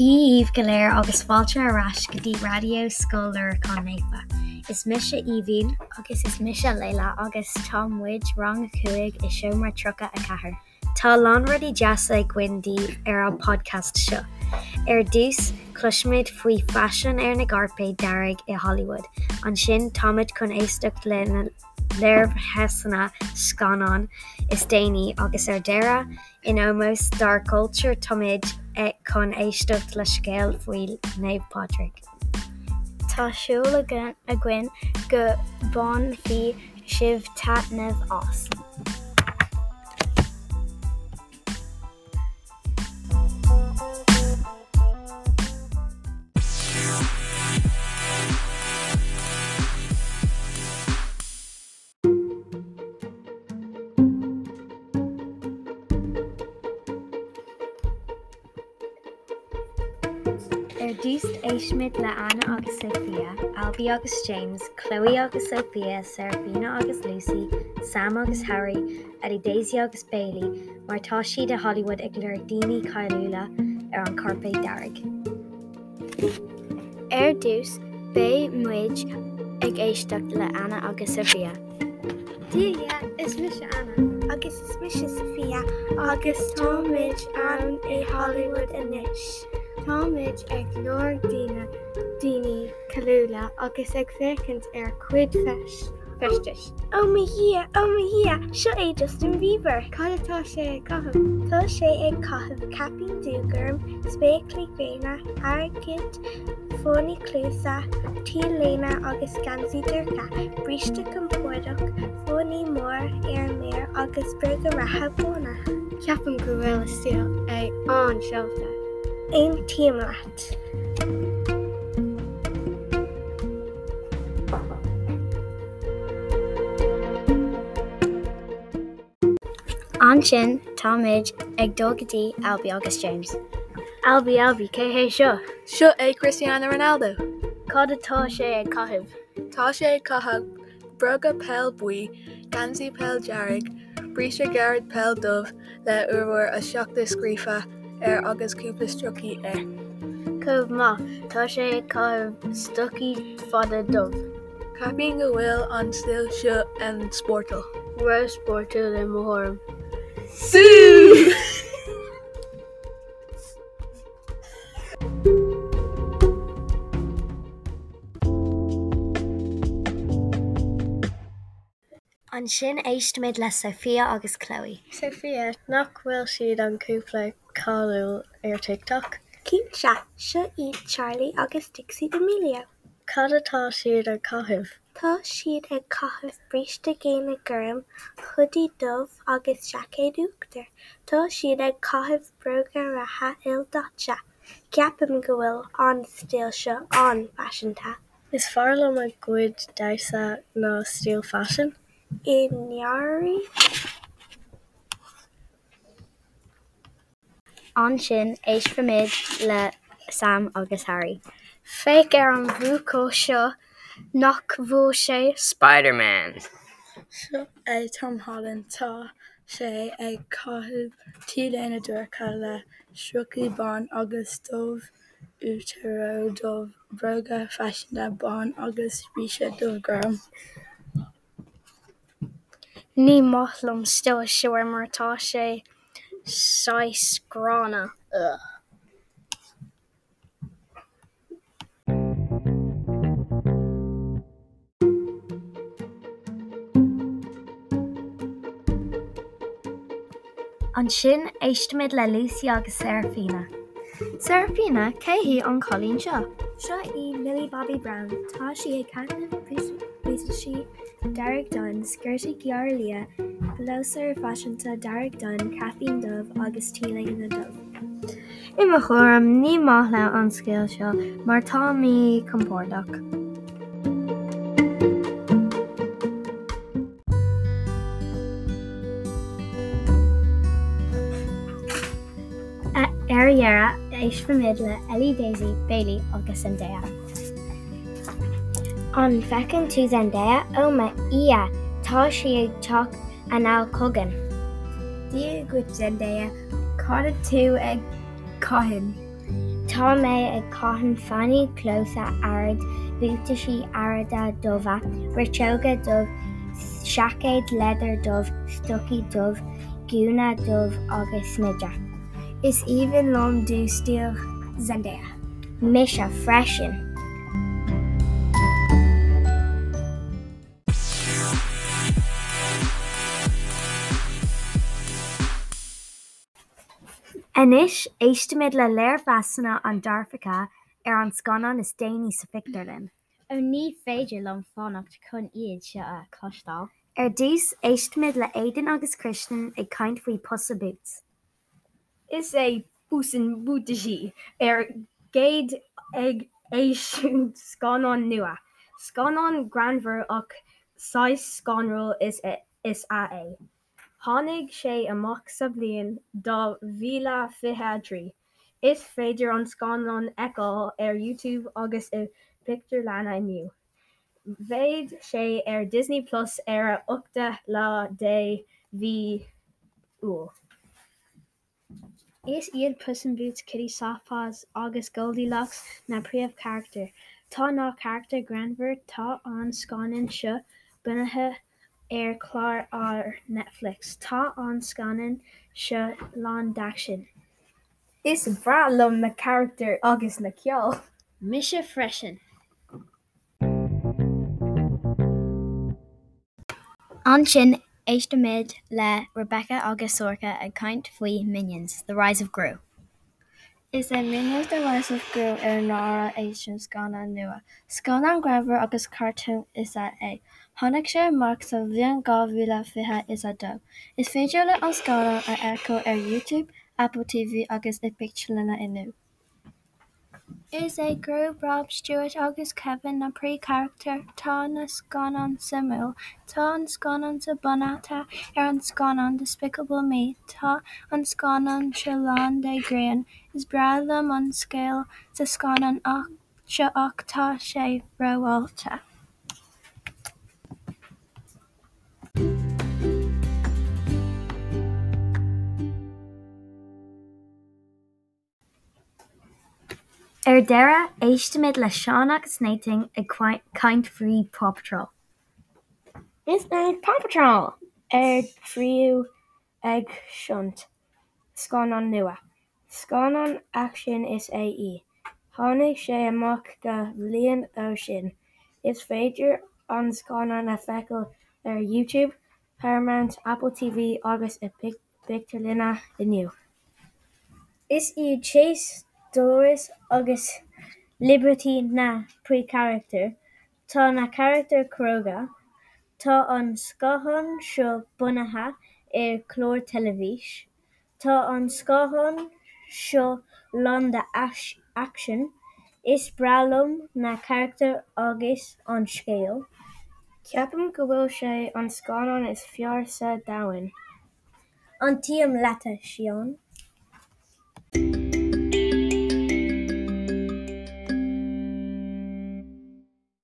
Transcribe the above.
Díomh go léir agus fáilte arás go dtí radio Scoil Lorcáin Naofa. Is mise íhín agus is mise leile agus támuid rang chuig i seo mar trocha a cethir. Tá lán rudí deasa gwindí ar an podcast seo. Ar dús cluisiid faoi fashion ar na garpaid deireg i Hollywood, an sin táid chun éisteach le léirh hesanna scanán is déine agus ar deire in ómós dar culture toid ag chun éistecht le scéal faoi Nave Patrick. Tásúla a gin go bon hí sibh tatnamh as. Ar dúst éismid le Anna agus Sophia, Albí agus James, Chloe agus Sophia, Serafina agus Lucy, Sam agus Harry, a i Daisy agus Bailey, mar tá siad Hollywood ag leir daoine caiúla ar an carpé derig. Ar dús bé muid ag éisteach le Anna agus Sophia. Dia is mis Anna agus is mis Sophia agus táid an é Hollywood inis. Táid ag nóir díine daoine calúla agus ag fécint ar cuid feis festis. Ó oh, mi hi ó oh, mi hi seo é Justin Bieber Cadtá sé cahab Tá sé ag cahabh capín dúgurm spéclí féine agid fóní clúsa tí léna agus gansaí dúcha bríiste compórach fóní mór ar mé agus brug a rathabóna. Ceapan go bhfuil stíl ag an seolta. Ein tíimlaat. An sin táid ag dógadtí Albí August James. Albí Albí cé hé seo, Seo é Cristiano Ronaldo. Cad atá sé ag caithh. Tá sé cathag brugad pell buí, gansaí pell dearrig, bríise garad pell dumh le uhhar a seachta scrífa ar agusúpla struí é. Cumh má tá sé ag caibh stoí fada dumh. Capíon go bhfuil an stil seo an sportal. Rosportú le mórm. Sú! An sin éistmid le Sophia agus Chloe. Sophia nach bhfuil siad an cúpla cáúil ar TikTok. Keep se iad Charlie agus Dixie D'Amelio. Cad atá siad ar caithh. Tá siad ag caithh bríiste géna gurm chudí dumh agus Jackéúachtar. Tá siad ag caithh broga ratha il datse. Ceapam go bhfuil an stíl seo an fashionanta. Is farlam a gcuid daisa ná stíl fashion? I nearí An sin éisfamid le Sam agus Harry. Féic ar an bhúcó seo nach bhú sé Spider-Man. Seo é Tom Holland tá sé ag caithh tíléna dúcha le struí ban agus dómh útarró dómh broga feisina ban agus bíise dómhgram. ní máthlum sto siúir martá sé sáisrána. An sin éistemid le Lucy agus Serafina. Serafina céhí an cholín seo. Seo í Millie Bobby Brown tá si ag canna prí si Darric Don skirrte gearlia, Glosar fashionanta Darric Don caffeine dove agus teling in a dove. Ima chom ní math le an scéil seo mar tá mí compórdaach. Ariara éis fa mid le Ellie Daisy Bailey agus an déa. Oh an fecin tú an déa ó me ia tá si ag teach an á cogan. Dí go dendéa cáda tú ag caihin. Tá Tá eh, mé ag caihan fannaí clósa aird bútaisí airde dómha, riseoga dómh, seacéad leidir dómh, stocaí dómh, gúna dómh agus smideach. Is even lom dústíoch Zendaya. Mise freisin. Inis éistimid le léirheasanna an darfacha ar an scanán is déanaí sa Fictarlinn. ó ní féidir lom fánacht chun iad se a chlostal. Ar dús éistimid le éan agus Christian ag caiint faoi posa boots. Is é busan bútaisí ar géad ag éisiún scanán nua. Scanán granver ach 6 scanró is is a é. Honnig sé amach sa blion do bhíle fihedrí. Is féidir an scanán eáil ar YouTube agus i picture lena inniu. Bhéid sé ar Disney Plus ar a 8ta lá dé hí úl. Is iad Puss in Boots Kitty Softpaws agus Goldilocks na príomh character. Tá ná character Granver tá an scanan seo bunathe ar chlár ar Netflix. Tá an scanan seo lán dasin. Is bra lom na character agus na ceol. Mise freisin. An sin éistemid le Rebecca agus Sorcha ag caiint faoi Minions, The Rise of Gru. Is é minions de Rise of Gru ar nára éisiún scanna nua. Scan an grabhar agus cartún is a é. Honnig sé mark sa bhíon gáhhuiile fithe is a féidir le an scanna a echo ar YouTube, Apple TV agus i picturelina inniu. Is é grú Bob Stuart agus Kevin na prí character tá na scanan simú, Tá an scanan sa bonata ar an scanan Despicable Me, tá an scanan Shalán de Green, is bralam an scéal sa scanan ach se ach tá sé roháilte. Ar deire éistimid le Seán agus Nating ag caiint faoi Paw Patrol. Is é Paw Patrol ar friú ag siont. Scanán nua. Scanán action is í. Tháinig sé amach go bhliaon ó sin. Is féidir an scanán a feiceáil ar YouTube, Paramount, Apple TV august, agus i picturelina inniu. Is iad Chase Doris agus Liberty na prí character, Tá na character Kroga, Tá an scahan seo bunathe ar chlór televís, Tá an scahan seo lán de action, is bralum na character agus an scéal. Ceapam go bhfuil sé an scanán is fearr sa domhain. An tíam leta Seán.